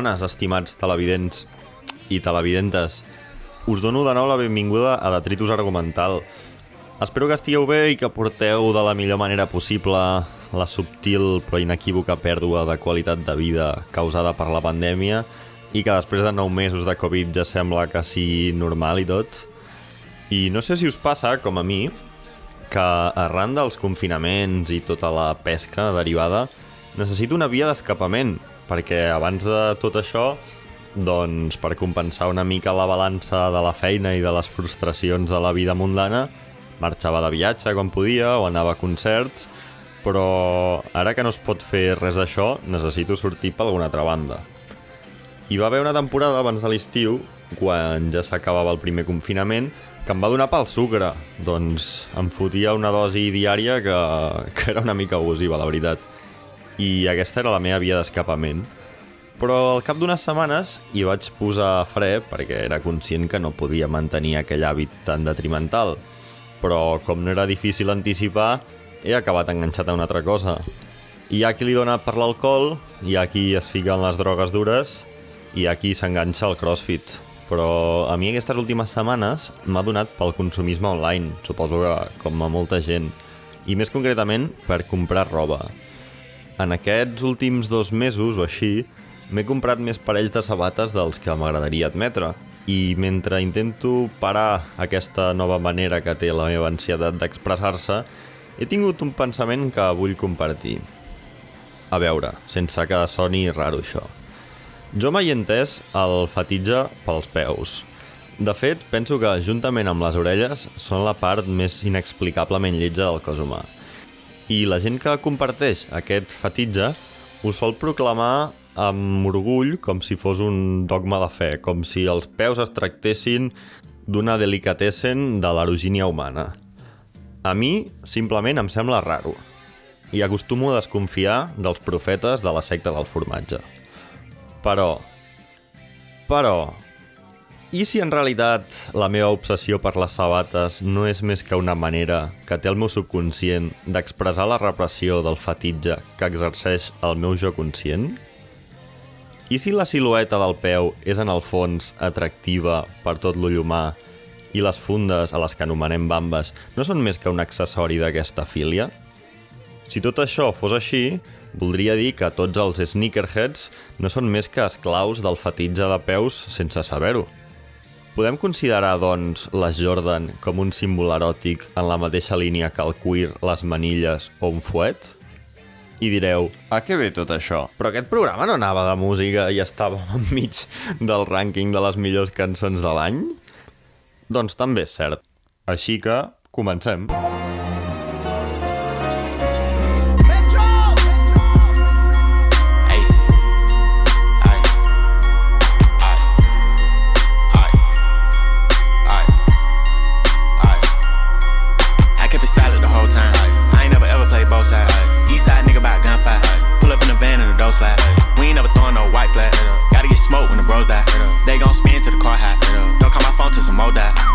bones, estimats televidents i televidentes. Us dono de nou la benvinguda a Detritus Argumental. Espero que estigueu bé i que porteu de la millor manera possible la subtil però inequívoca pèrdua de qualitat de vida causada per la pandèmia i que després de 9 mesos de Covid ja sembla que sigui normal i tot. I no sé si us passa, com a mi, que arran dels confinaments i tota la pesca derivada, necessito una via d'escapament, perquè abans de tot això, doncs per compensar una mica la balança de la feina i de les frustracions de la vida mundana, marxava de viatge quan podia o anava a concerts, però ara que no es pot fer res d'això, necessito sortir per alguna altra banda. Hi va haver una temporada abans de l'estiu, quan ja s'acabava el primer confinament, que em va donar pel sucre. Doncs em fotia una dosi diària que, que era una mica abusiva, la veritat. I aquesta era la meva via d'escapament. Però al cap d'unes setmanes hi vaig posar fre perquè era conscient que no podia mantenir aquell hàbit tan detrimental. Però com no era difícil anticipar, he acabat enganxat a una altra cosa. Hi ha qui li dona per l'alcohol, hi ha qui es fica en les drogues dures hi ha qui s'enganxa al crossfit. Però a mi aquestes últimes setmanes m'ha donat pel consumisme online, suposo que com a molta gent, i més concretament per comprar roba. En aquests últims dos mesos o així, m'he comprat més parells de sabates dels que m'agradaria admetre, i mentre intento parar aquesta nova manera que té la meva ansietat d'expressar-se, he tingut un pensament que vull compartir. A veure, sense que soni raro això. Jo mai he entès el fetitge pels peus. De fet, penso que, juntament amb les orelles, són la part més inexplicablement lletja del cos humà. I la gent que comparteix aquest fetitge ho sol proclamar amb orgull com si fos un dogma de fe, com si els peus es tractessin d'una delicatessen de l'erogínia humana. A mi, simplement, em sembla raro. I acostumo a desconfiar dels profetes de la secta del formatge. Però... Però... I si en realitat la meva obsessió per les sabates no és més que una manera que té el meu subconscient d'expressar la repressió del fetitge que exerceix el meu jo conscient? I si la silueta del peu és en el fons atractiva per tot l'ull humà i les fundes a les que anomenem bambes no són més que un accessori d'aquesta filia? Si tot això fos així, voldria dir que tots els sneakerheads no són més que esclaus del fetitge de peus sense saber-ho. Podem considerar, doncs, les Jordan com un símbol eròtic en la mateixa línia que el cuir, les manilles o un fuet? I direu, a què ve tot això? Però aquest programa no anava de música i estava enmig del rànquing de les millors cançons de l'any? Doncs també és cert. Així que, comencem. Hey. They gon' spin to the car high. Uh, don't call my phone till some more die.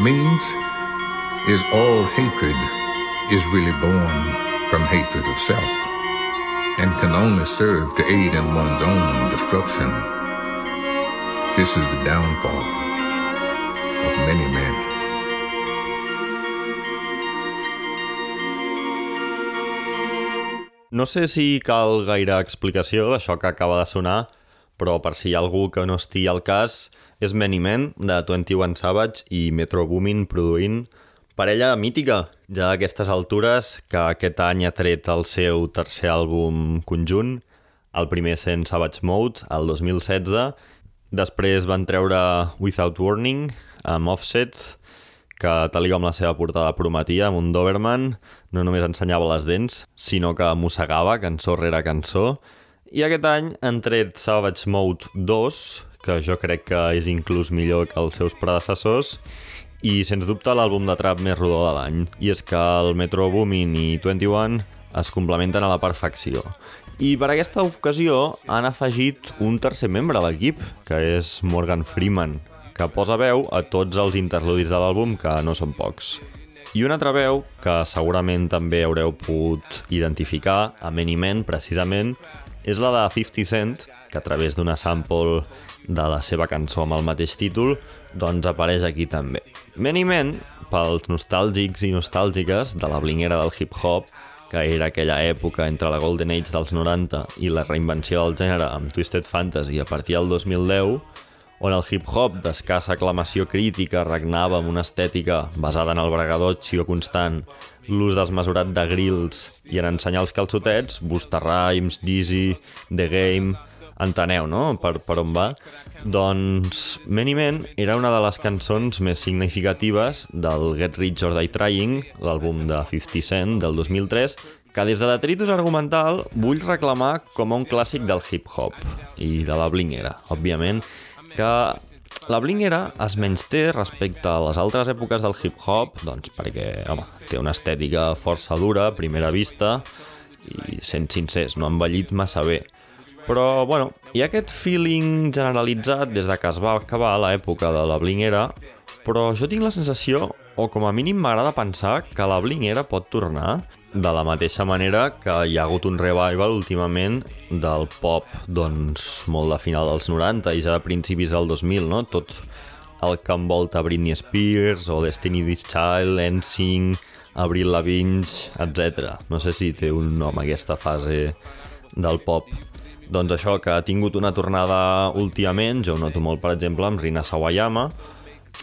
Means is all hatred is really born from hatred of self and can only serve to aid in one's own destruction. This is the downfall of many men. No sé si cal gaire explicació d'això que acaba de sonar, però per si hi ha algú que no estigui al cas, és Many Men, de 21 Savage i Metro Boomin produint parella mítica, ja a aquestes altures, que aquest any ha tret el seu tercer àlbum conjunt, el primer sent Savage Mode, el 2016, després van treure Without Warning, amb Offset, que tal com la seva portada prometia, amb un Doberman, no només ensenyava les dents, sinó que mossegava cançó rere cançó. I aquest any han tret Savage Mode 2, que jo crec que és inclús millor que els seus predecessors, i sens dubte l'àlbum de trap més rodó de l'any. I és que el Metro Boomin i 21 es complementen a la perfecció. I per aquesta ocasió han afegit un tercer membre a l'equip, que és Morgan Freeman, que posa veu a tots els interludis de l'àlbum, que no són pocs. I una altra veu, que segurament també haureu pogut identificar a Many Men, precisament, és la de 50 Cent, que a través d'una sample de la seva cançó amb el mateix títol, doncs apareix aquí també. Many Men, pels nostàlgics i nostàlgiques de la blinguera del hip-hop, que era aquella època entre la Golden Age dels 90 i la reinvenció del gènere amb Twisted Fantasy a partir del 2010, on el hip-hop d'escassa aclamació crítica regnava amb una estètica basada en el bregadotxio constant, l'ús desmesurat de grills i en ensenyar els calçotets, Busta Rhymes, Dizzy, The Game... Enteneu, no?, per, per on va? Doncs Many Men era una de les cançons més significatives del Get Rich or Die Trying, l'àlbum de 50 Cent del 2003, que des de Detritus Argumental vull reclamar com a un clàssic del hip-hop i de la blinguera, òbviament, que la blinguera es menysté respecte a les altres èpoques del hip-hop, doncs perquè, home, té una estètica força dura, a primera vista, i sent sincers, no ha envellit massa bé. Però, bueno, hi ha aquest feeling generalitzat des de que es va acabar l'època de la blinguera, però jo tinc la sensació, o com a mínim m'agrada pensar, que la blinguera pot tornar de la mateixa manera que hi ha hagut un revival últimament del pop, doncs, molt de final dels 90 i ja de principis del 2000, no? Tot el que envolta Britney Spears o Destiny's Child, NSYNC, Avril Lavigne, etc. No sé si té un nom aquesta fase del pop. Doncs això, que ha tingut una tornada últimament, jo ho noto molt, per exemple, amb Rina Sawayama.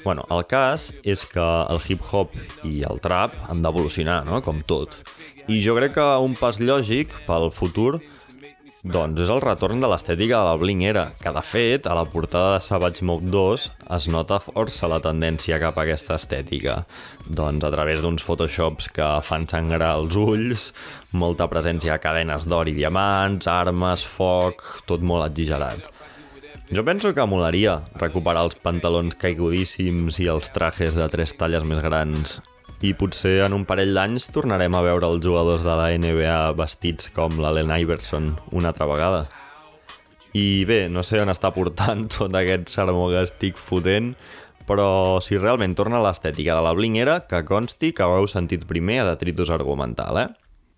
Bueno, el cas és que el hip-hop i el trap han d'evolucionar, no?, com tot. I jo crec que un pas lògic pel futur doncs és el retorn de l'estètica de la blinguera, que de fet, a la portada de Savage Mode 2 es nota força la tendència cap a aquesta estètica. Doncs a través d'uns photoshops que fan sangrar els ulls, molta presència de cadenes d'or i diamants, armes, foc, tot molt exagerat. Jo penso que molaria recuperar els pantalons caigudíssims i els trajes de tres talles més grans i potser en un parell d'anys tornarem a veure els jugadors de la NBA vestits com l'Allen Iverson una altra vegada. I bé, no sé on està portant tot aquest sermó que estic fotent, però si realment torna l'estètica de la blinguera, que consti que ho heu sentit primer a Detritus Argumental, eh?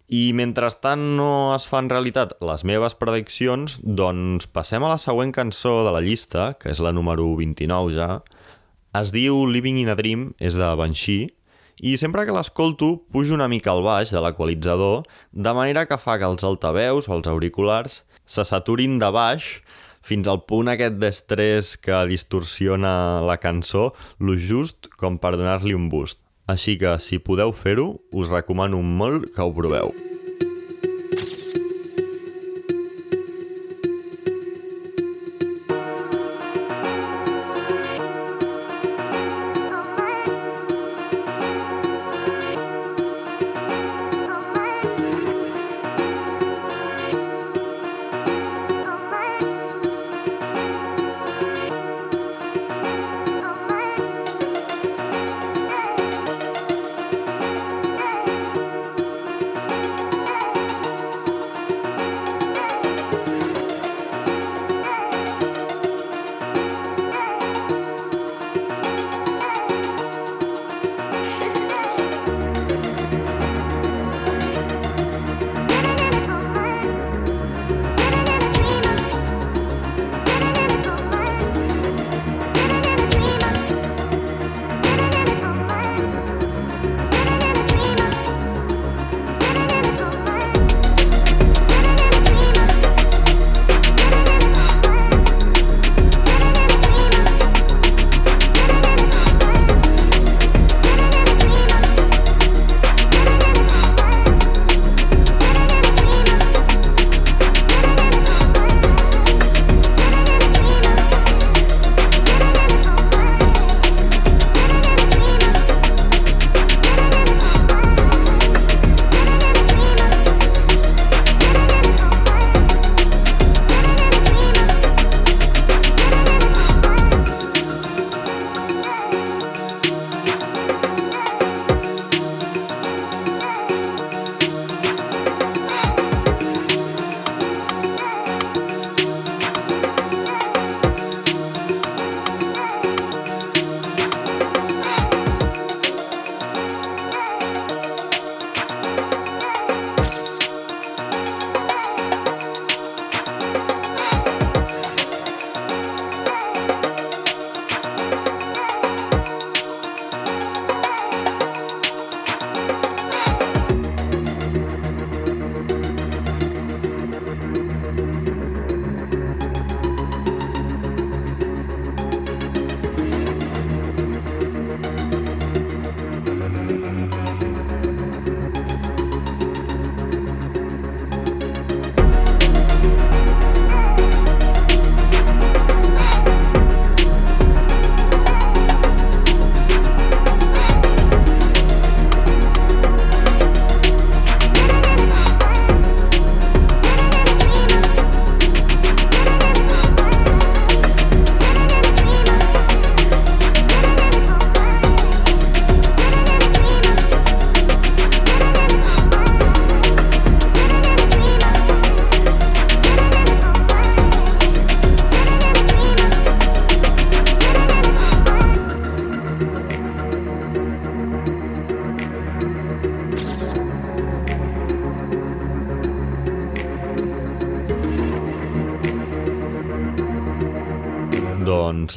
I mentrestant no es fan realitat les meves prediccions, doncs passem a la següent cançó de la llista, que és la número 29 ja. Es diu Living in a Dream, és de Banshee, i sempre que l'escolto pujo una mica al baix de l'equalitzador, de manera que fa que els altaveus o els auriculars se saturin de baix fins al punt aquest d'estrès que distorsiona la cançó, lo just com per donar-li un boost. Així que, si podeu fer-ho, us recomano molt que ho proveu.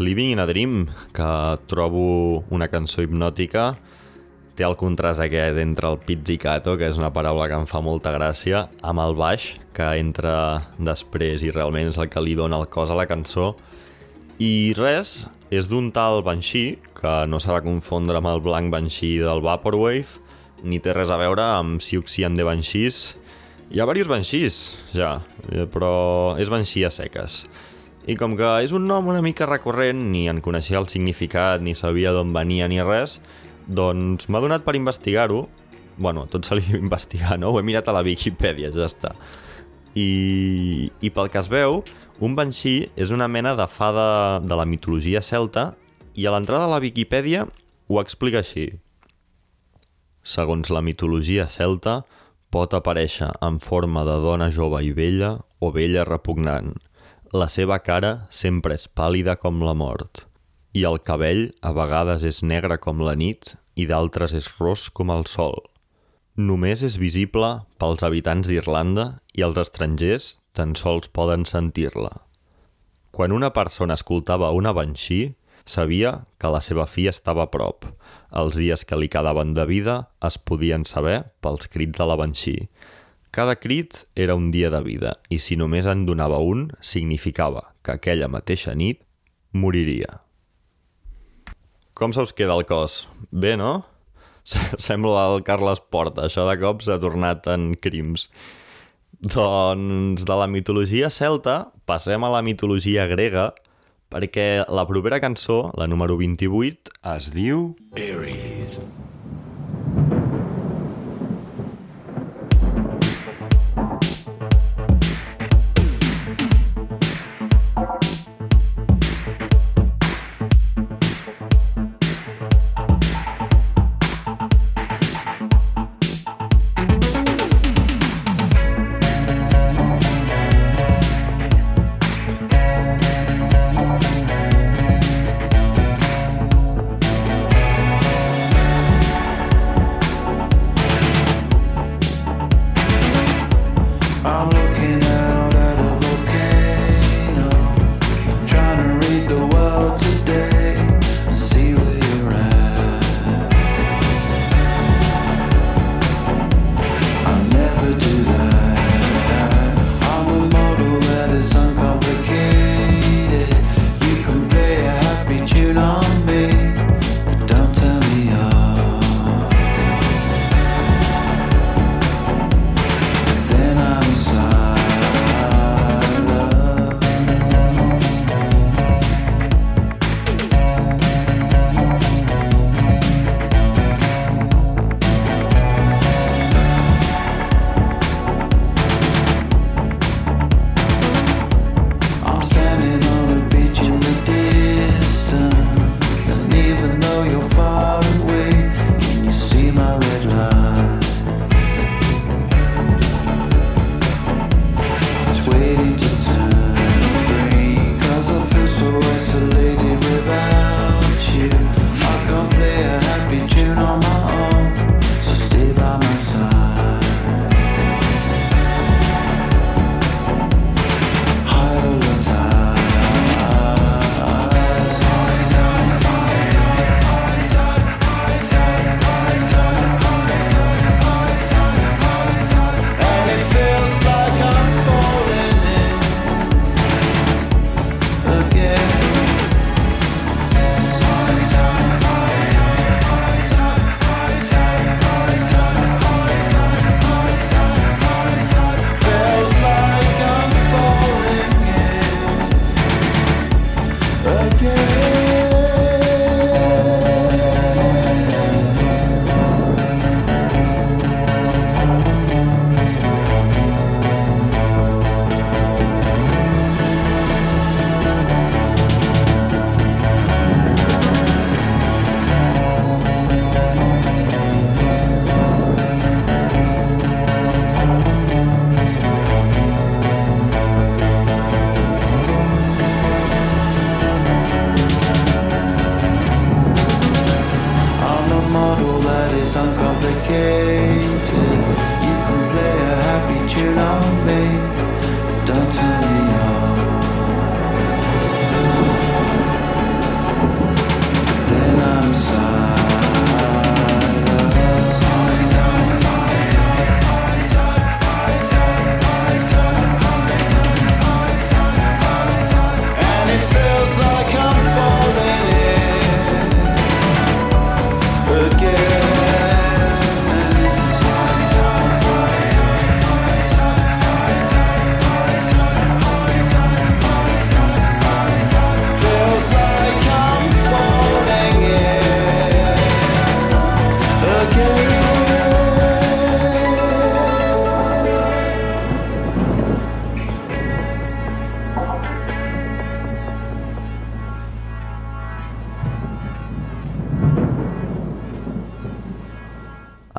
Living in a Dream, que trobo una cançó hipnòtica, té el contrast aquest entre el pizzicato, que és una paraula que em fa molta gràcia, amb el baix, que entra després i realment és el que li dona el cos a la cançó. I res, és d'un tal Banshee, que no s'ha de confondre amb el blanc Banshee del Vaporwave, ni té res a veure amb Siouxsie and the Banshees. Hi ha diversos Banshees, ja, eh, però és Banshee a seques. I com que és un nom una mica recurrent, ni en coneixia el significat, ni sabia d'on venia ni res, doncs m'ha donat per investigar-ho. Bueno, tot se li investigar, no? Ho he mirat a la Viquipèdia, ja està. I, i pel que es veu, un banshee és una mena de fada de la mitologia celta i a l'entrada a la Viquipèdia ho explica així. Segons la mitologia celta, pot aparèixer en forma de dona jove i vella o vella repugnant. La seva cara sempre és pàl·lida com la mort. i el cabell a vegades és negre com la nit i d'altres és ros com el sol. Només és visible pels habitants d'Irlanda i els estrangers tan sols poden sentir-la. Quan una persona escoltava una banshee, sabia que la seva fi estava a prop. Els dies que li quedaven de vida es podien saber pels crits de la banshee. Cada crit era un dia de vida i si només en donava un, significava que aquella mateixa nit moriria. Com se us queda el cos? Bé, no? Sembla el Carles Porta, això de cop s'ha tornat en crims. Doncs de la mitologia celta passem a la mitologia grega perquè la propera cançó, la número 28, es diu... Aries.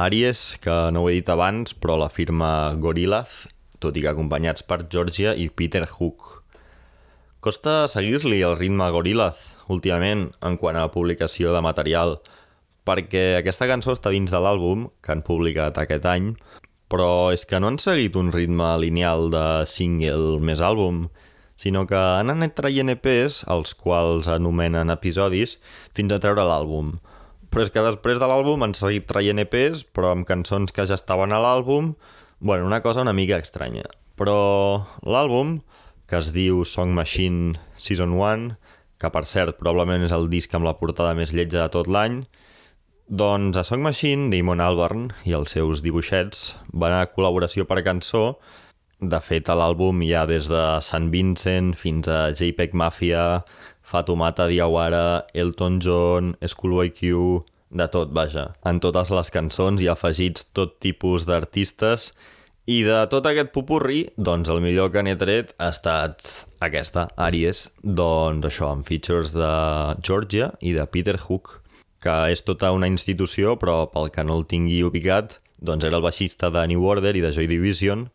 Aries, que no ho he dit abans, però la firma Gorillaz, tot i que acompanyats per Georgia i Peter Hook. Costa seguir-li el ritme a Gorillaz, últimament en quant a publicació de material, perquè aquesta cançó està dins de l'àlbum que han publicat aquest any, però és que no han seguit un ritme lineal de single més àlbum, sinó que han anat traient EPs, els quals anomenen episodis, fins a treure l'àlbum. Però és que després de l'àlbum han seguit traient EPs, però amb cançons que ja estaven a l'àlbum, bueno, una cosa una mica estranya. Però l'àlbum, que es diu Song Machine Season 1, que per cert probablement és el disc amb la portada més lletja de tot l'any, doncs a Song Machine, Damon Albarn i els seus dibuixets van a col·laboració per cançó. De fet, a l'àlbum hi ha des de San Vincent fins a JPEG Mafia, Fatoumata Diawara, Elton John, Schoolboy Q, de tot, vaja. En totes les cançons hi ha afegits tot tipus d'artistes i de tot aquest popurri, doncs el millor que n'he tret ha estat aquesta, Aries, doncs això, amb features de Georgia i de Peter Hook que és tota una institució, però pel que no el tingui ubicat, doncs era el baixista de New Order i de Joy Division,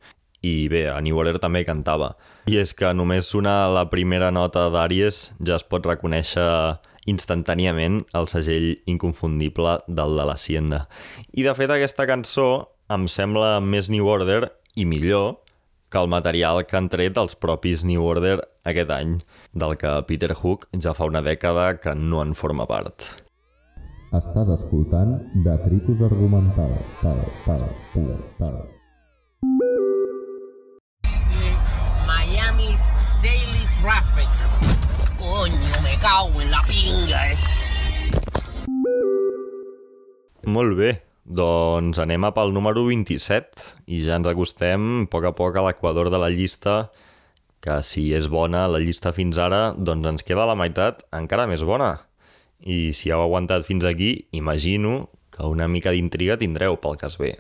i bé, New Order també cantava. I és que només sonar la primera nota d'Aries ja es pot reconèixer instantàniament el segell inconfundible del de l'Hacienda. I de fet aquesta cançó em sembla més New Order i millor que el material que han tret els propis New Order aquest any, del que Peter Hook ja fa una dècada que no en forma part. Estàs escoltant Detritus Argumental. Tal, tal, tal, tal. Eh. Molt bé, doncs anem a pel número 27 i ja ens acostem a poc a poc a l'equador de la llista que si és bona la llista fins ara, doncs ens queda la meitat encara més bona. I si heu aguantat fins aquí, imagino que una mica d'intriga tindreu pel que es ve.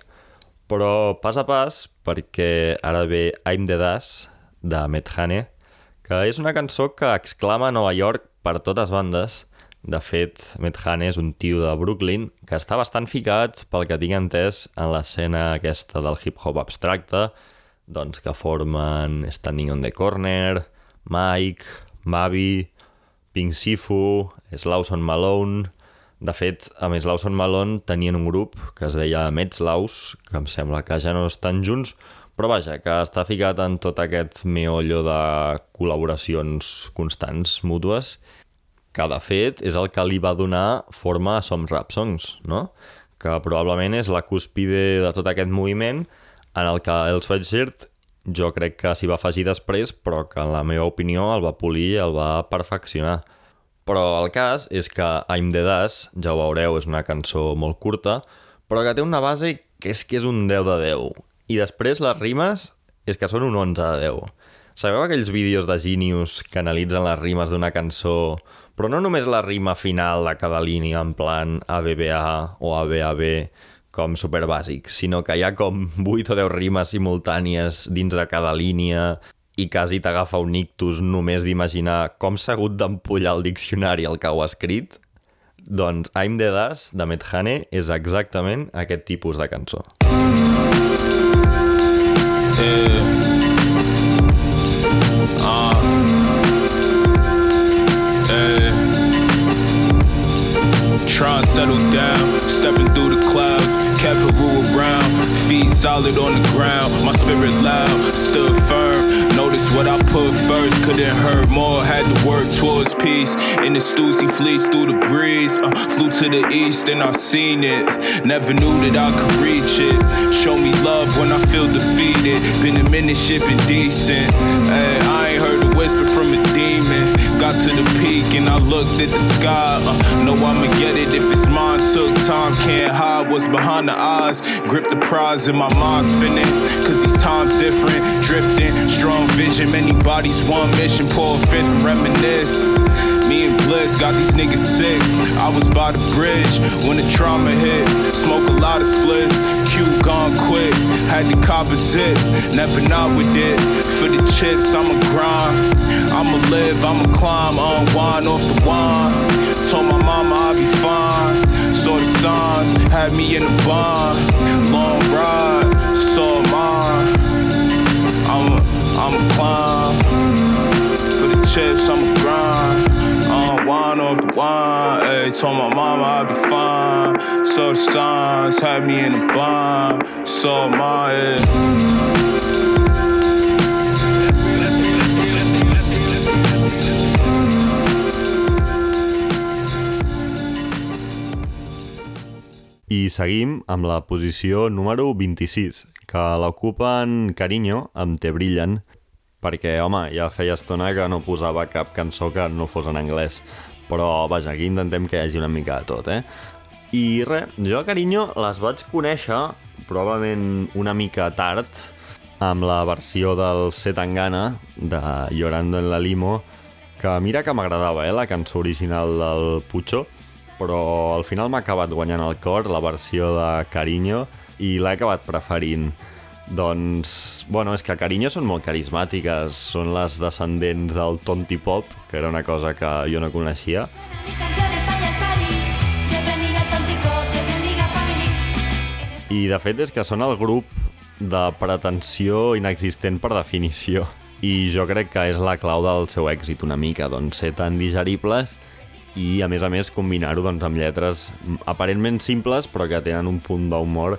Però pas a pas, perquè ara ve I'm the Das, de Methane, que és una cançó que exclama Nova York per totes bandes. De fet, Methane és un tio de Brooklyn que està bastant ficat, pel que tinc entès, en l'escena aquesta del hip-hop abstracte, doncs que formen Standing on the Corner, Mike, Mavi, Pink Sifu, Slauson Malone... De fet, amb Slauson Malone tenien un grup que es deia Metzlaus, que em sembla que ja no estan junts, però vaja, que està ficat en tot aquest meollo de col·laboracions constants, mútues, que de fet és el que li va donar forma a Some Rap Songs, no? que probablement és la cúspide de tot aquest moviment en el que el Sweatshirt jo crec que s'hi va afegir després, però que en la meva opinió el va polir i el va perfeccionar. Però el cas és que I'm the Das, ja ho veureu, és una cançó molt curta, però que té una base que és que és un 10 de 10. I després les rimes és que són un 11 de 10. Sabeu aquells vídeos de Genius que analitzen les rimes d'una cançó, però no només la rima final de cada línia, en plan ABBA o ABAB, com superbàsic, sinó que hi ha com 8 o 10 rimes simultànies dins de cada línia, i quasi t'agafa un ictus només d'imaginar com s'ha hagut d'empullar el diccionari el que ho ha escrit, doncs I'm the Das de Methane és exactament aquest tipus de cançó. Yeah. Uh. Try and settle down, stepping through the clouds, feet solid on the ground, my spirit loud, stood firm. Notice what I put first, couldn't hurt more, had to work towards peace. In the Stussy fleece through the breeze, uh, flew to the east and I seen it. Never knew that I could reach it. Show me love when I feel defeated. Been a minute shipping decent. Hey, I ain't heard a whisper to the peak and I looked at the sky. Uh, know I'ma get it if it's mine. Took time, can't hide what's behind the eyes. Grip the prize in my mind spinning. Cause these times different. Drifting, strong vision. Many bodies, one mission. Pour a fifth reminisce. Bliss got these niggas sick. I was by the bridge when the trauma hit. Smoke a lot of splits. Q gone quick. Had to cop a zip. Never not with it. For the chips, I'ma grind. I'ma live, I'ma climb, unwind off the wine. Told my mama I'll be fine. Saw the signs, had me in the bond. Long ride, saw mine. I'ma, I'ma climb. For the chips, I'ma grind. Unwind off told my mama I'd be fine. So the signs had me in a bind. So my head. I seguim amb la posició número 26, que l'ocupen Carinyo amb Te Brillen, perquè, home, ja feia estona que no posava cap cançó que no fos en anglès. Però, vaja, aquí intentem que hi hagi una mica de tot, eh? I res, jo Carinyo les vaig conèixer probablement una mica tard amb la versió del Setangana de Llorando en la Limo, que mira que m'agradava, eh, la cançó original del Pucho, però al final m'ha acabat guanyant el cor la versió de Carinyo i l'he acabat preferint. Doncs, bueno, és que Carinyo són molt carismàtiques, són les descendents del Tonti Pop, que era una cosa que jo no coneixia, i de fet és que són el grup de pretensió inexistent per definició. I jo crec que és la clau del seu èxit una mica, doncs ser tan digeribles i a més a més combinar-ho doncs, amb lletres aparentment simples però que tenen un punt d'humor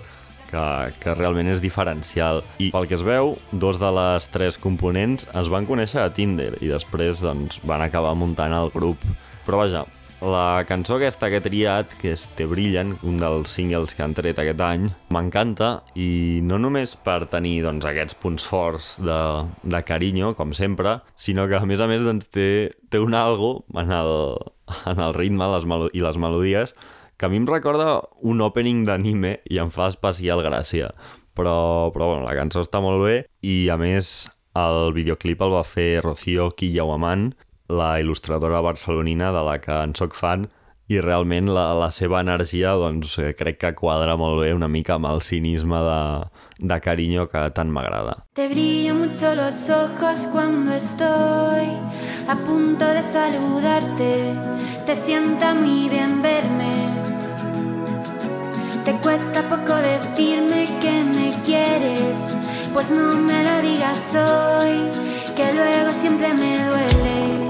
que, que realment és diferencial. I pel que es veu, dos de les tres components es van conèixer a Tinder i després doncs, van acabar muntant el grup. Però vaja, la cançó aquesta que he triat, que és Te Brillen, un dels singles que han tret aquest any, m'encanta i no només per tenir doncs, aquests punts forts de, de carinyo, com sempre, sinó que a més a més doncs, té, té un algo en el, en el ritme les i les melodies que a mi em recorda un opening d'anime i em fa especial gràcia. Però, però bueno, la cançó està molt bé i a més el videoclip el va fer Rocío Quillauamant, la il·lustradora barcelonina de la que en soc fan i realment la, la seva energia doncs, eh, crec que quadra molt bé una mica amb el cinisme de, de carinyo que tant m'agrada. Te brillan mucho los ojos cuando estoy a punto de saludarte. Te sienta muy bien verme. Te cuesta poco decirme que me quieres, pues no me lo digas hoy, que luego siempre me duele.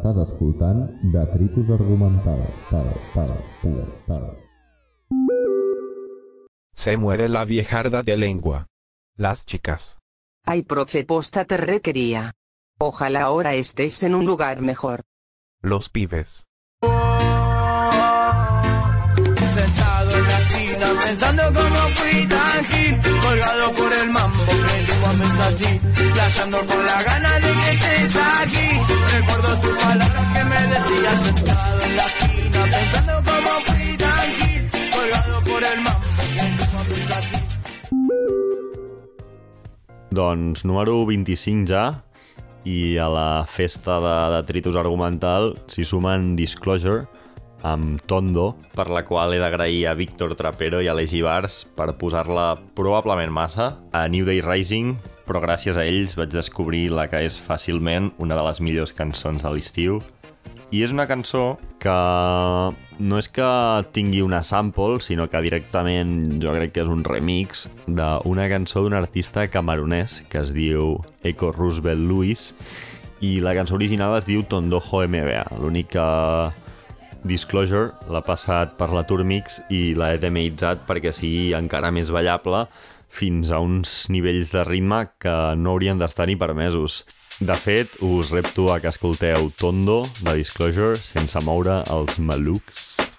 Estàs escoltant Detritus Argumental. Tal, tal, tal, tal. Se muere la viejarda de lengua. Las chicas. Ay, profe, posta te requería. Ojalá ahora estés en un lugar mejor. Los pibes. Sentado en la esquina pensando cómo fui tan gil Colgado por el mambo igualmente así Flasheando con la gana de que estés aquí. Recuerdo tus palabras que me decías Sentado en la esquina pensando cómo fui tan Colgado por el así Doncs número 25 ja, i a la festa de detritus argumental s'hi sumen Disclosure, amb Tondo, per la qual he d'agrair a Víctor Trapero i a l'Egi Bars per posar-la probablement massa, a New Day Rising, però gràcies a ells vaig descobrir la que és fàcilment una de les millors cançons de l'estiu. I és una cançó que no és que tingui una sample, sinó que directament jo crec que és un remix d'una cançó d'un artista camerunès que es diu Eco Roosevelt Lewis i la cançó original es diu Tondojo MBA. L'únic que Disclosure l'ha passat per la Turmix i l'ha edemeitzat perquè sigui encara més ballable fins a uns nivells de ritme que no haurien d'estar ni permesos. De fet, us repto a que escolteu Tondo de Disclosure sense moure els malucs.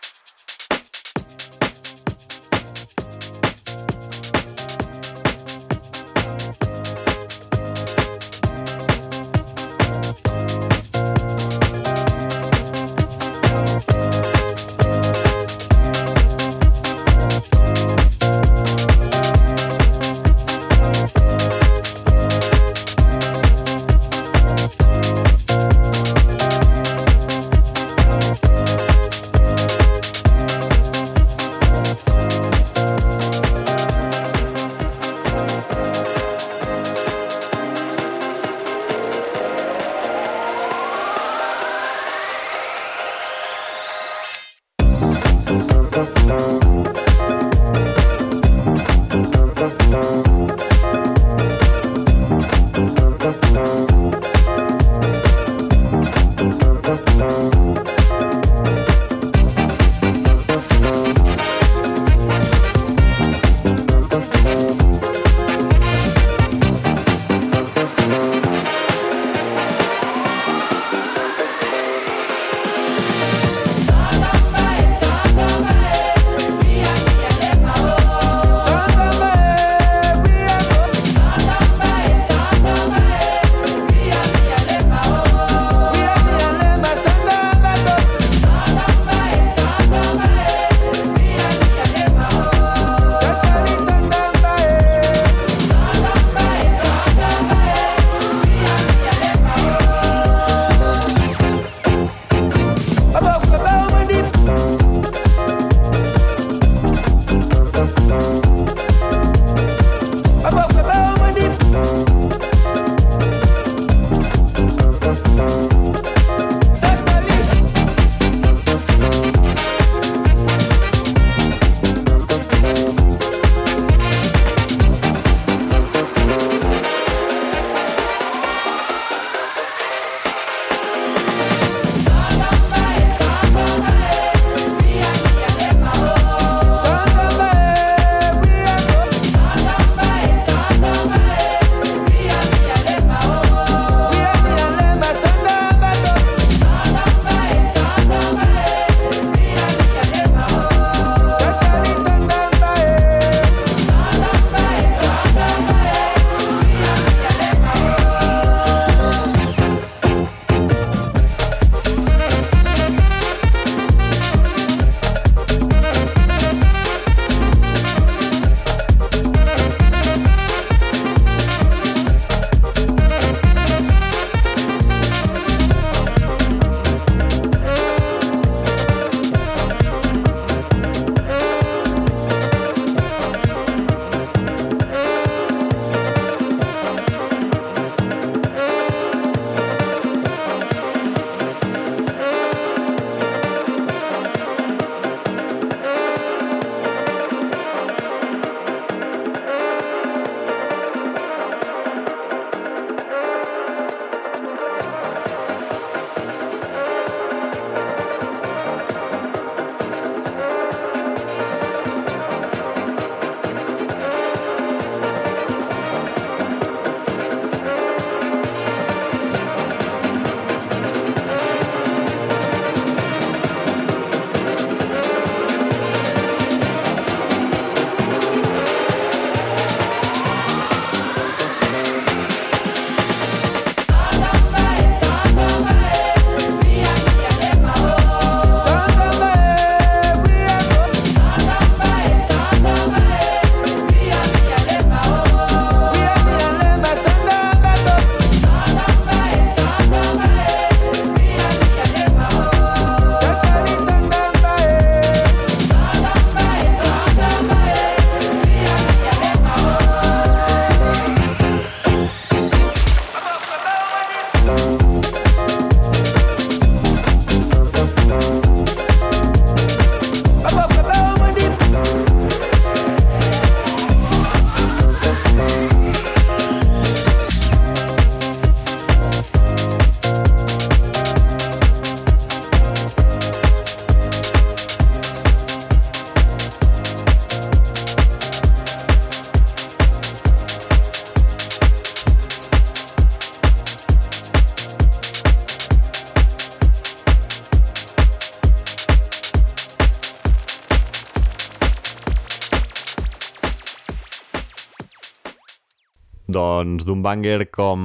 Doncs d'un banger com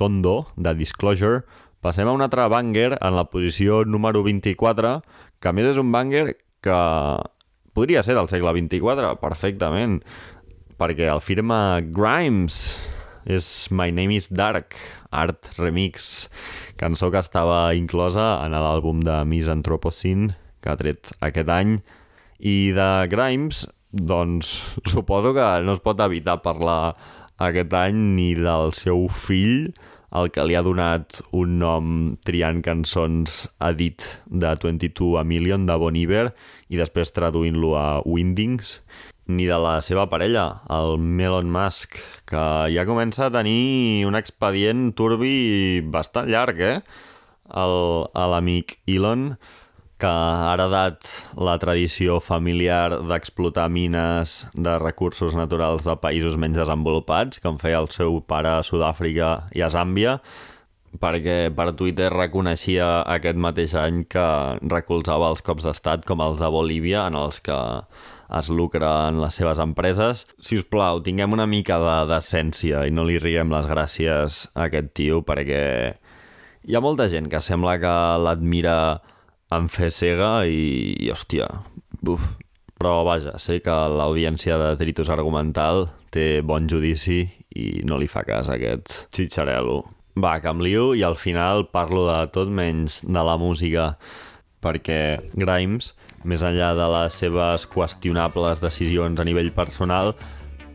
Tondo, de Disclosure, passem a un altre banger en la posició número 24, que a més és un banger que podria ser del segle 24, perfectament, perquè el firma Grimes, és My Name is Dark, Art Remix, cançó que estava inclosa en l'àlbum de Miss Anthropocene, que ha tret aquest any, i de Grimes, doncs suposo que no es pot evitar parlar aquest any ni del seu fill, el que li ha donat un nom triant cançons a dit de 22 a Million de Bon Iver i després traduint-lo a Windings, ni de la seva parella, el Melon Musk, que ja comença a tenir un expedient turbi bastant llarg, eh? El- l'amic Elon, que ha heredat la tradició familiar d'explotar mines de recursos naturals de països menys desenvolupats, com feia el seu pare a Sud-àfrica i a Zàmbia, perquè per Twitter reconeixia aquest mateix any que recolzava els cops d'estat com els de Bolívia, en els que es lucra en les seves empreses. Si us plau, tinguem una mica de decència i no li riguem les gràcies a aquest tio, perquè hi ha molta gent que sembla que l'admira en fe cega i, i hòstia, buf. Però vaja, sé que l'audiència de Tritus Argumental té bon judici i no li fa cas aquest xitxarelo. Va, que em lio i al final parlo de tot menys de la música perquè Grimes, més enllà de les seves qüestionables decisions a nivell personal,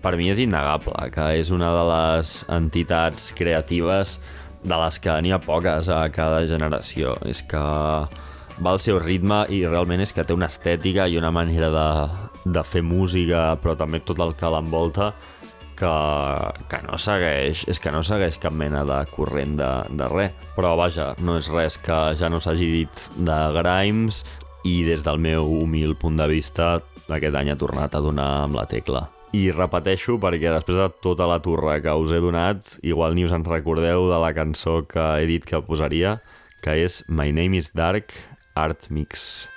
per mi és innegable que és una de les entitats creatives de les que n'hi ha poques a cada generació. És que va al seu ritme i realment és que té una estètica i una manera de, de fer música, però també tot el que l'envolta, que, que no segueix, és que no segueix cap mena de corrent de, de res. Però vaja, no és res que ja no s'hagi dit de Grimes i des del meu humil punt de vista aquest any ha tornat a donar amb la tecla. I repeteixo perquè després de tota la turra que us he donat, igual ni us en recordeu de la cançó que he dit que posaria, que és My Name is Dark Art Mix.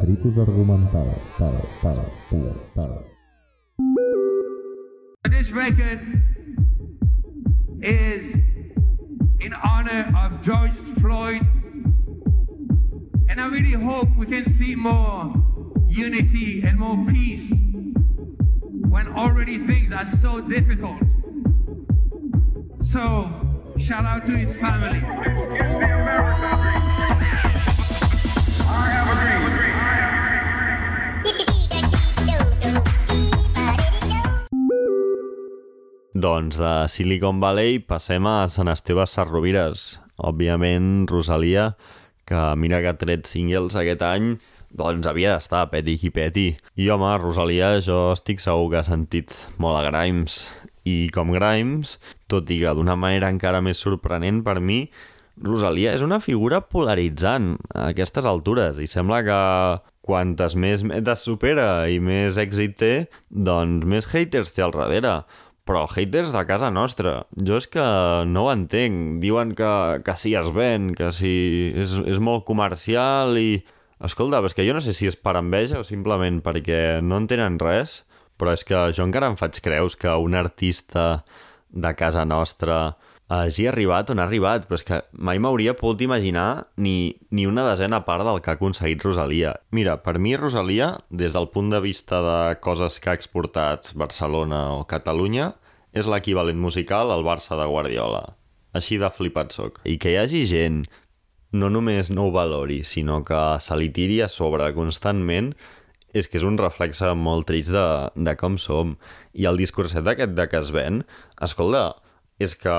Detritus Argumental. Tal, tal, tal, tal. This record is in honor of George Floyd. And I really hope we can see more unity and more peace when already things are so difficult. So, shout out to his family. Doncs de Silicon Valley passem a Sant Esteve Sarrovires. Òbviament, Rosalia, que mira que ha tret singles aquest any, doncs havia d'estar peti qui peti. I home, Rosalia, jo estic segur que ha sentit molt a Grimes. I com Grimes, tot i que d'una manera encara més sorprenent per mi, Rosalia és una figura polaritzant a aquestes altures i sembla que quantes més metes supera i més èxit té, doncs més haters té al darrere però haters de casa nostra. Jo és que no ho entenc. Diuen que, que sí es ven, que sí és, és molt comercial i... Escolta, és que jo no sé si és per enveja o simplement perquè no en tenen res, però és que jo encara em faig creus que un artista de casa nostra hagi arribat on ha arribat, però és que mai m'hauria pogut imaginar ni, ni una desena part del que ha aconseguit Rosalia. Mira, per mi Rosalia, des del punt de vista de coses que ha exportat Barcelona o Catalunya, és l'equivalent musical al Barça de Guardiola. Així de flipat soc. I que hi hagi gent no només no ho valori, sinó que se li tiri a sobre constantment, és que és un reflexe molt trist de, de com som. I el discurset aquest de que es ven, escolta, és que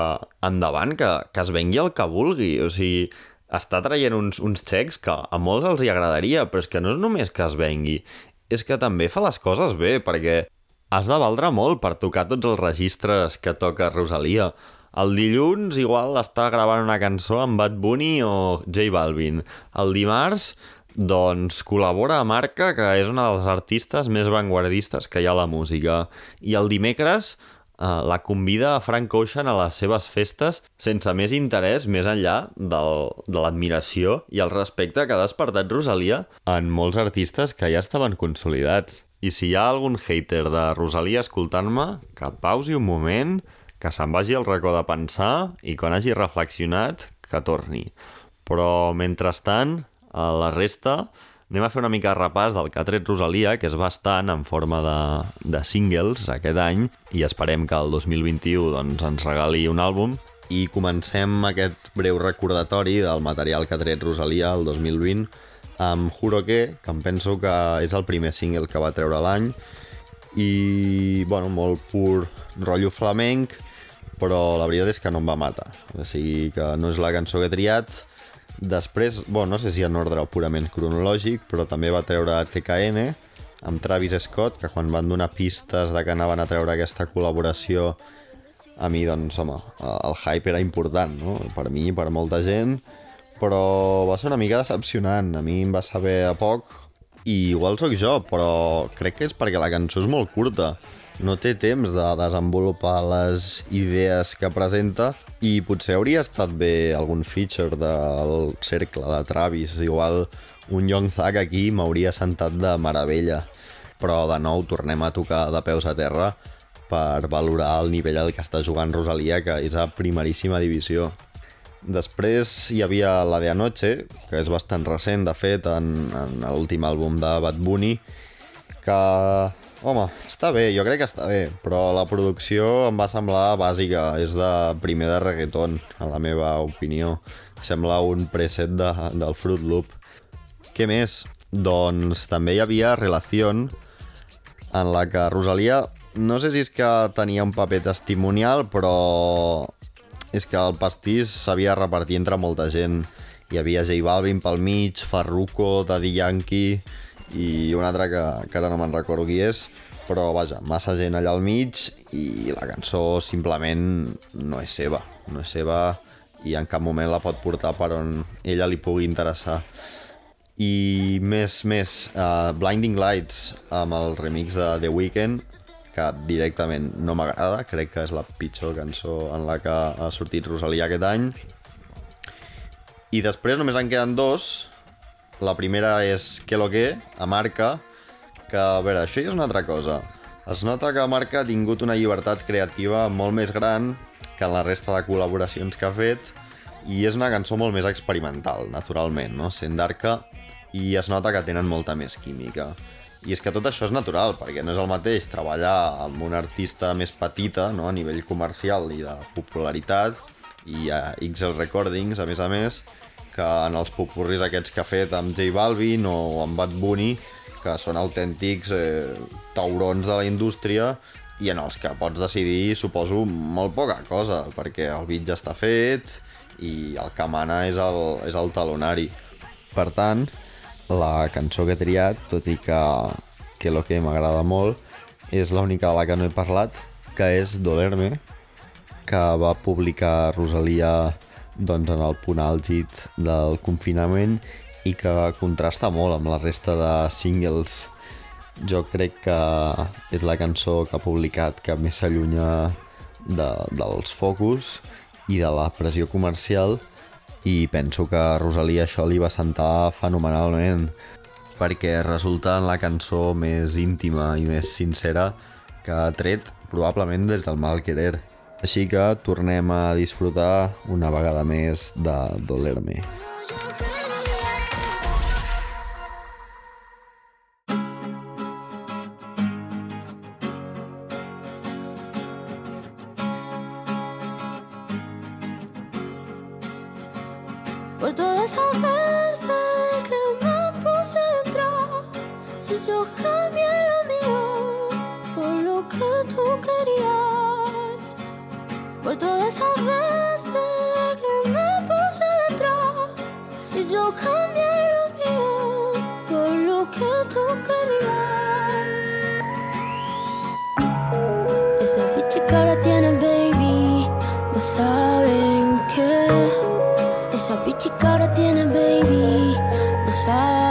endavant, que, que es vengui el que vulgui. O sigui, està traient uns, uns xecs que a molts els hi agradaria, però és que no és només que es vengui, és que també fa les coses bé, perquè has de valdre molt per tocar tots els registres que toca Rosalia. El dilluns igual està gravant una cançó amb Bad Bunny o J Balvin. El dimarts, doncs, col·labora a Marca, que és una dels artistes més vanguardistes que hi ha a la música. I el dimecres uh, la convida a Frank Ocean a les seves festes sense més interès més enllà del, de l'admiració i el respecte que ha despertat Rosalia en molts artistes que ja estaven consolidats. I si hi ha algun hater de Rosalia escoltant-me, que pausi un moment, que se'n vagi al racó de pensar i quan hagi reflexionat, que torni. Però, mentrestant, a la resta, anem a fer una mica de repàs del que ha tret Rosalia, que és bastant en forma de, de singles aquest any, i esperem que el 2021 doncs, ens regali un àlbum. I comencem aquest breu recordatori del material que ha tret Rosalia el 2020 amb Juro que, que em penso que és el primer single que va treure l'any, i, bueno, molt pur rotllo flamenc, però la veritat és que no em va matar. O sigui que no és la cançó que he triat, Després, bueno, no sé si en ordre purament cronològic, però també va treure TKN amb Travis Scott, que quan van donar pistes de que anaven a treure aquesta col·laboració, a mi, doncs, home, el hype era important, no? Per mi, per molta gent, però va ser una mica decepcionant. A mi em va saber a poc, i igual sóc jo, però crec que és perquè la cançó és molt curta no té temps de desenvolupar les idees que presenta i potser hauria estat bé algun feature del cercle de Travis. Igual un Young Thug aquí m'hauria sentat de meravella. Però de nou tornem a tocar de peus a terra per valorar el nivell al que està jugant Rosalia, que és a primeríssima divisió. Després hi havia la de Anoche, que és bastant recent, de fet, en, en l'últim àlbum de Bad Bunny, que Home, està bé, jo crec que està bé, però la producció em va semblar bàsica, és de primer de reggaeton, a la meva opinió. Sembla un preset de, del Fruit Loop. Què més? Doncs també hi havia Relación, en la que Rosalia, no sé si és que tenia un paper testimonial, però és que el pastís s'havia repartit entre molta gent. Hi havia J Balvin pel mig, Farruko, Daddy Yankee i un altre que, que ara no me'n recordo qui és, però vaja, massa gent allà al mig i la cançó simplement no és seva, no és seva i en cap moment la pot portar per on ella li pugui interessar. I més, més, uh, Blinding Lights amb el remix de The Weeknd, que directament no m'agrada, crec que és la pitjor cançó en la que ha sortit Rosalia aquest any. I després només en queden dos, La primera és Que lo que, a Marca, que, a veure, això ja és una altra cosa. Es nota que Marca ha tingut una llibertat creativa molt més gran que la resta de col·laboracions que ha fet i és una cançó molt més experimental, naturalment, no? Sent d'arca i es nota que tenen molta més química. I és que tot això és natural, perquè no és el mateix treballar amb una artista més petita, no? a nivell comercial i de popularitat, i a XL Recordings, a més a més, que en els popurris aquests que ha fet amb J Balvin o amb Bad Bunny, que són autèntics eh, taurons de la indústria i en els que pots decidir, suposo, molt poca cosa, perquè el beat ja està fet i el que mana és el, és el talonari. Per tant, la cançó que he triat, tot i que, que lo que m'agrada molt, és l'única de la que no he parlat, que és Dolerme, que va publicar Rosalia doncs, en el punt àlgid del confinament i que contrasta molt amb la resta de singles. Jo crec que és la cançó que ha publicat que més s'allunya de, dels focus i de la pressió comercial i penso que a Rosalia això li va sentar fenomenalment perquè resulta en la cançó més íntima i més sincera que ha tret probablement des del mal querer. Així que tornem a disfrutar una vegada més de Doler-me. Por todas esas veces que me puse detrás y yo cambié lo mío por lo que tú querías. Esa bitch que ahora tiene baby, no saben qué. Esa bitch que ahora tiene baby, no saben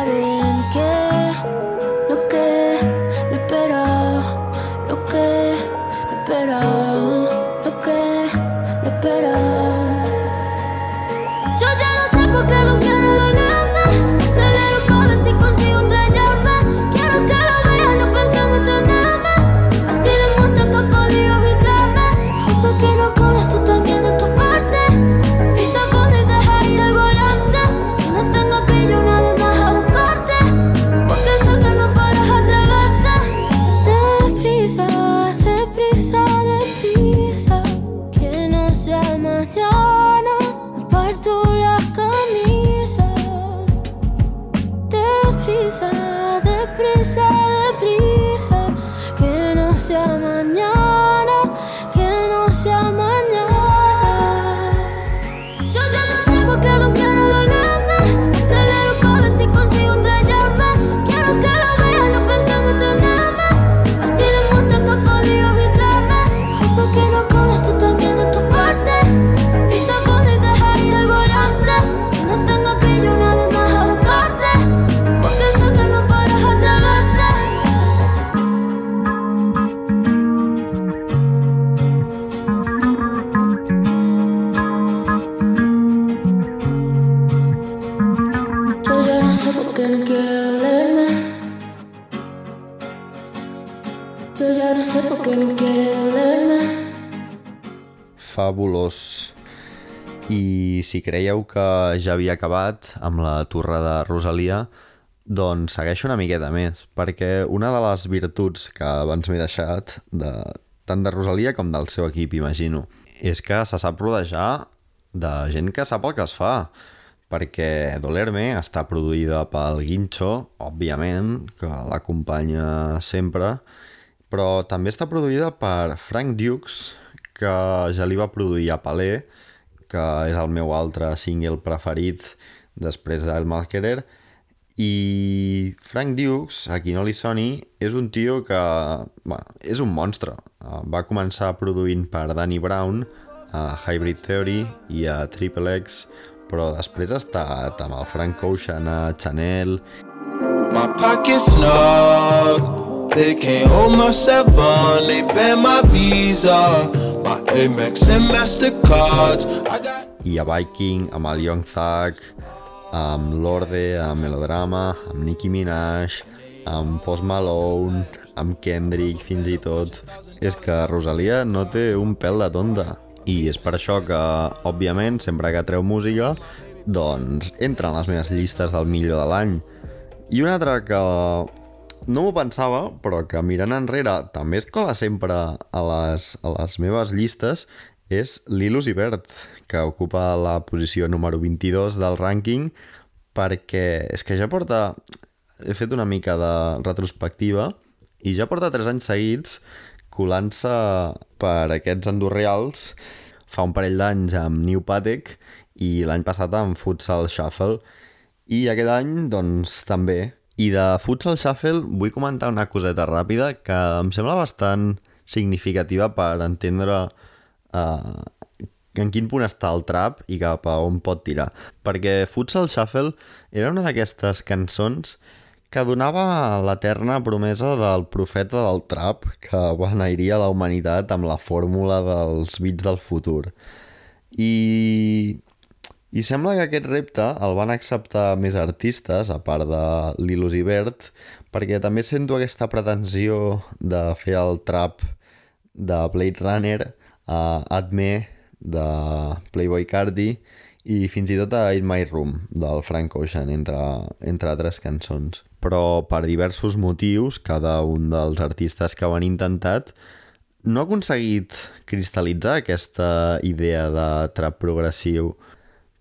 Fabulós. I si creieu que ja havia acabat amb la torre de Rosalia, doncs segueixo una miqueta més, perquè una de les virtuts que abans m'he deixat, de, tant de Rosalia com del seu equip, imagino, és que se sap rodejar de gent que sap el que es fa, perquè Dolerme està produïda pel Guincho, òbviament, que l'acompanya sempre, però també està produïda per Frank Dukes, que ja li va produir a Palé, que és el meu altre single preferit després d'El Malquerer, i Frank Dukes, a qui no li soni, és un tio que bueno, és un monstre. Uh, Va començar produint per Danny Brown, a Hybrid Theory i a Triple X, però després ha estat amb el Frank Ocean a Chanel, My pockets snug. They can't hold my seven. They ban my visa. My Amex and Mastercards. I got. i a Viking amb el Young Thug amb Lorde, amb Melodrama, amb Nicki Minaj, amb Post Malone, amb Kendrick, fins i tot. És que Rosalia no té un pèl de tonta. I és per això que, òbviament, sempre que treu música, doncs entra en les meves llistes del millor de l'any. I una altra que no m'ho pensava, però que mirant enrere també es cola sempre a les, a les meves llistes, és Lilus Ibert, que ocupa la posició número 22 del rànquing, perquè és que ja porta... He fet una mica de retrospectiva i ja porta 3 anys seguits colant-se per aquests endorreals fa un parell d'anys amb New Patek i l'any passat amb Futsal Shuffle i aquest any, doncs, també. I de Futsal Shuffle vull comentar una coseta ràpida que em sembla bastant significativa per entendre uh, en quin punt està el trap i cap a on pot tirar. Perquè Futsal Shuffle era una d'aquestes cançons que donava l'eterna promesa del profeta del trap que beneiria la humanitat amb la fórmula dels beats del futur. I, i sembla que aquest repte el van acceptar més artistes, a part de Lilus Ibert, perquè també sento aquesta pretensió de fer el trap de Blade Runner a Adme de Playboy Cardi i fins i tot a In My Room del Frank Ocean, entre, entre altres cançons. Però per diversos motius, cada un dels artistes que ho han intentat no ha aconseguit cristal·litzar aquesta idea de trap progressiu.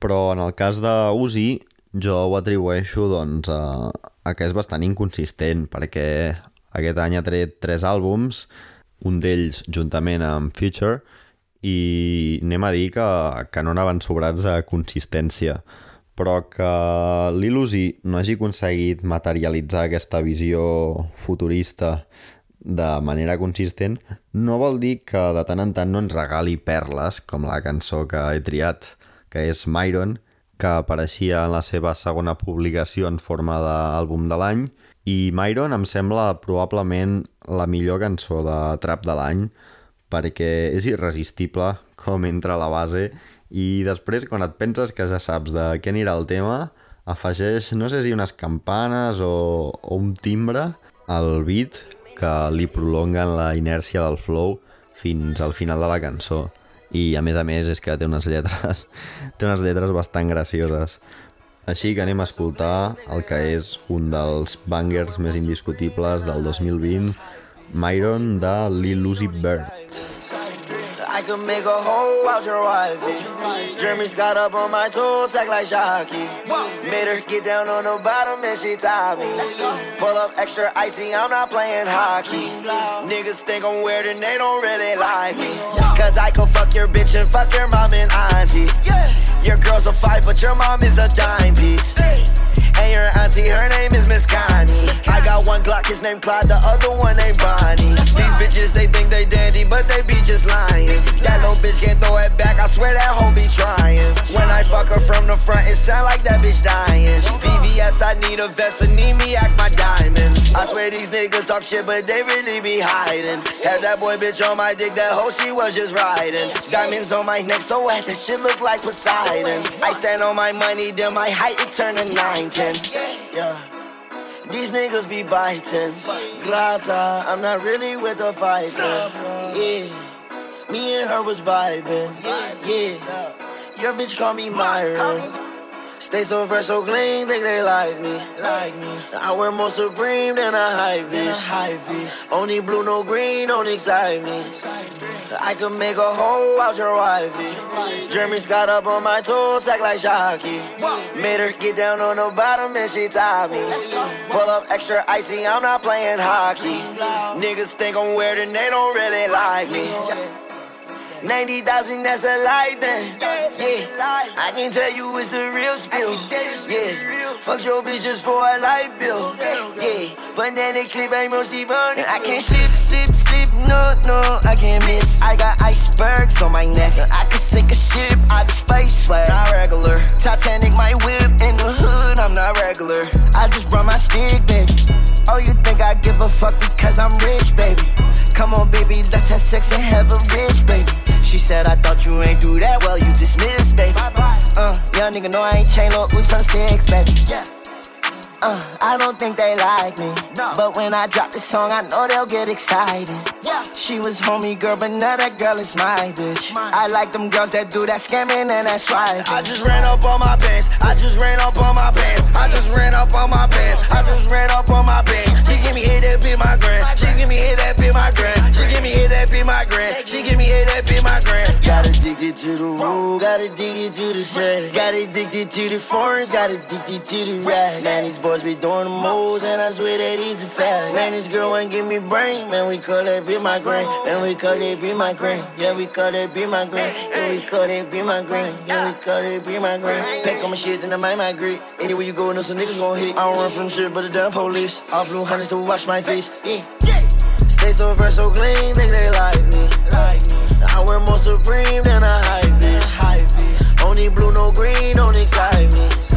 Però en el cas de Uzi, jo ho atribueixo doncs, a, a que és bastant inconsistent, perquè aquest any ha tret tres àlbums, un d'ells juntament amb Future, i anem a dir que, que no anaven sobrats de consistència però que l'il·lusi no hagi aconseguit materialitzar aquesta visió futurista de manera consistent no vol dir que de tant en tant no ens regali perles com la cançó que he triat, que és Myron, que apareixia en la seva segona publicació en forma d'àlbum de l'any. I Myron em sembla probablement la millor cançó de trap de l'any perquè és irresistible com entra la base. I després quan et penses que ja saps de què anirà el tema afegeix, no sé si unes campanes o, o un timbre al beat que li prolonguen la inèrcia del flow fins al final de la cançó i a més a més és que té unes lletres té unes lletres bastant gracioses. Així que anem a escoltar el que és un dels bangers més indiscutibles del 2020 Myron de Lil Uzi Vert I could make a hoe out your wifey. Jeremy's got up on my toes, act like jockey. Made her get down on the bottom and she tied me. Pull up extra icy, I'm not playing hockey. Niggas think I'm weird and they don't really like me. Cause I could fuck your bitch and fuck your mom and auntie. Your girl's a five, but your mom is a dime piece. And your auntie, her name is Miss Connie. I got one Glock, his name Clyde, the other one named Bonnie. These bitches, they think they dandy, but they be just lying. That little bitch can't throw it back, I swear that hoe be trying. When I fuck her from the front, it sound like that bitch dying. VVS, I need a vest, and need me act my diamond. I swear these niggas talk shit, but they really be hiding. Had that boy bitch on my dick, that hoe she was just riding. Diamonds on my neck, so wet, that shit look like Poseidon. I stand on my money, then my height, it turn to 910. Yeah. These niggas be biting. Grata, I'm not really with the fighter. Yeah. Me and her was vibing. Yeah. Your bitch call me Myron. Stay so fresh, so clean, think they like me. Like me. I wear more supreme than a high beast. Only blue, no green, don't excite me. I could make a hoe out your wifey. Jeremy's got up on my toes, act like jockey. Made her get down on the bottom and she tied me. Pull up extra icy, I'm not playing hockey. Niggas think I'm weird and they don't really like me. 90,000, that's a lie, man. Yeah, I can tell you it's the real still. Yeah, fuck your bitch just for a light bill. Yeah, banana clip ain't mostly burning. I can't slip, slip, slip, no, no, I can't miss. I got icebergs on my neck. I could sink a ship out of space, but not regular. Titanic, my whip in the hood, I'm not regular. I just brought my stick, baby. Oh, you think I give a fuck because I'm rich, baby? Come on, baby, let's have sex and have a rich, baby. She said, I thought you ain't do that well, you dismissed, baby. Uh, young nigga know I ain't chain up, who's from six, baby. Yeah. Uh, I don't think they like me. But when I drop this song, I know they'll get excited. She was homie girl, but now that girl is my bitch. I like them girls that do that scamming and that swiping. I just ran up on my pants. I just ran up on my pants. I just ran up on my pants. I just ran up on my pants. She give me hit that be my grand. She give me hit that be my grand. She give me hit that be my grand. She give me hit that be my grand. Got addicted to the rule, got addicted to the sex, got addicted to the foreigns, got addicted to the rap. Man, these boys be doing the moves, and I swear that he's a fact. Man, this girl wanna give me brain, man, we call that be my grain, man, we call that be my grain, yeah, we call that be my grain, yeah, we call that be my grain, yeah, we call that be my grain. Pack on my shit, then I might migrate. Anywhere you go, know some niggas gon' hit. I don't run from shit, but the damn police. All blue hunters to wash my face, yeah. Stay so fresh, so clean, think they like me. I wear more supreme than a hype bitch. Only blue, no green, don't excite me.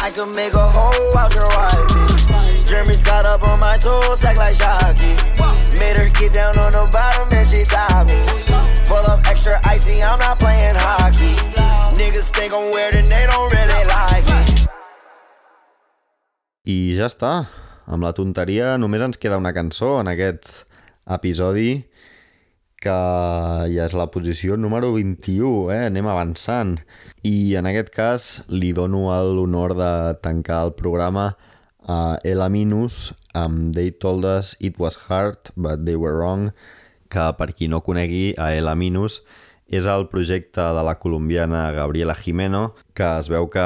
I can make a hole out your wife. Jeremy's got up on my toes, act like Shocky. Made her get down on the bottom and she tied me. Pull up extra icy, I'm not playing hockey. Niggas think I'm weird and they don't really like me. I ja està. Amb la tonteria només ens queda una cançó en aquest episodi que ja és la posició número 21, eh? anem avançant. I en aquest cas li dono l'honor de tancar el programa a Ela Minus amb They Told Us It Was Hard, But They Were Wrong, que per qui no conegui a Ela Minus és el projecte de la colombiana Gabriela Jimeno, que es veu que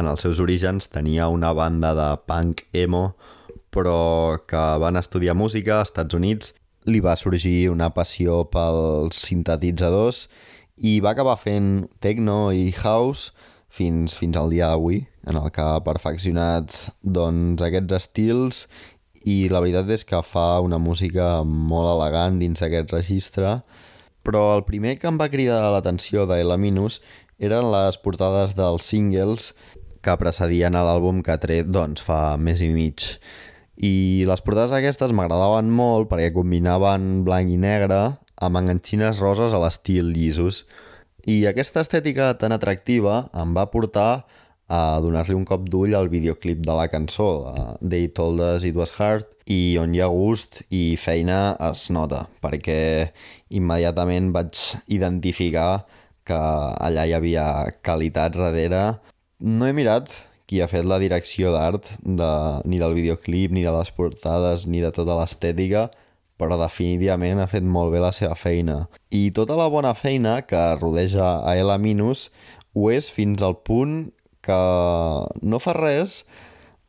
en els seus orígens tenia una banda de punk emo, però que van estudiar música als Estats Units, li va sorgir una passió pels sintetitzadors i va acabar fent techno i house fins, fins al dia d'avui, en el que ha perfeccionat doncs, aquests estils i la veritat és que fa una música molt elegant dins d'aquest registre, però el primer que em va cridar l'atenció d'Ela Minus eren les portades dels singles que precedien a l'àlbum que ha tret doncs, fa més i mig. I les portades aquestes m'agradaven molt perquè combinaven blanc i negre amb enganxines roses a l'estil llisos. I aquesta estètica tan atractiva em va portar a donar-li un cop d'ull al videoclip de la cançó, They Told Us It Was Hard, i on hi ha gust i feina es nota, perquè immediatament vaig identificar que allà hi havia qualitat darrere. No he mirat qui ha fet la direcció d'art de, ni del videoclip, ni de les portades, ni de tota l'estètica, però definitivament ha fet molt bé la seva feina. I tota la bona feina que rodeja a Minus ho és fins al punt que no fa res,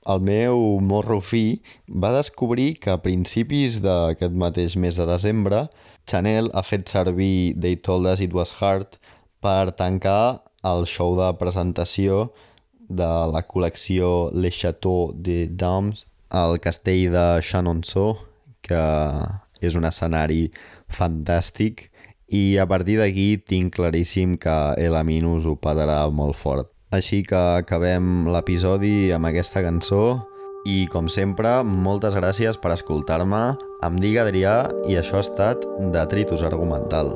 el meu morro fi va descobrir que a principis d'aquest mateix mes de desembre Chanel ha fet servir They Told Us It Was Hard per tancar el show de presentació de la col·lecció Le Chateau de Dames al castell de Chenonceau, que és un escenari fantàstic i a partir d'aquí tinc claríssim que Ela Minus ho padarà molt fort. Així que acabem l'episodi amb aquesta cançó i, com sempre, moltes gràcies per escoltar-me. Em dic Adrià i això ha estat Detritus Argumental.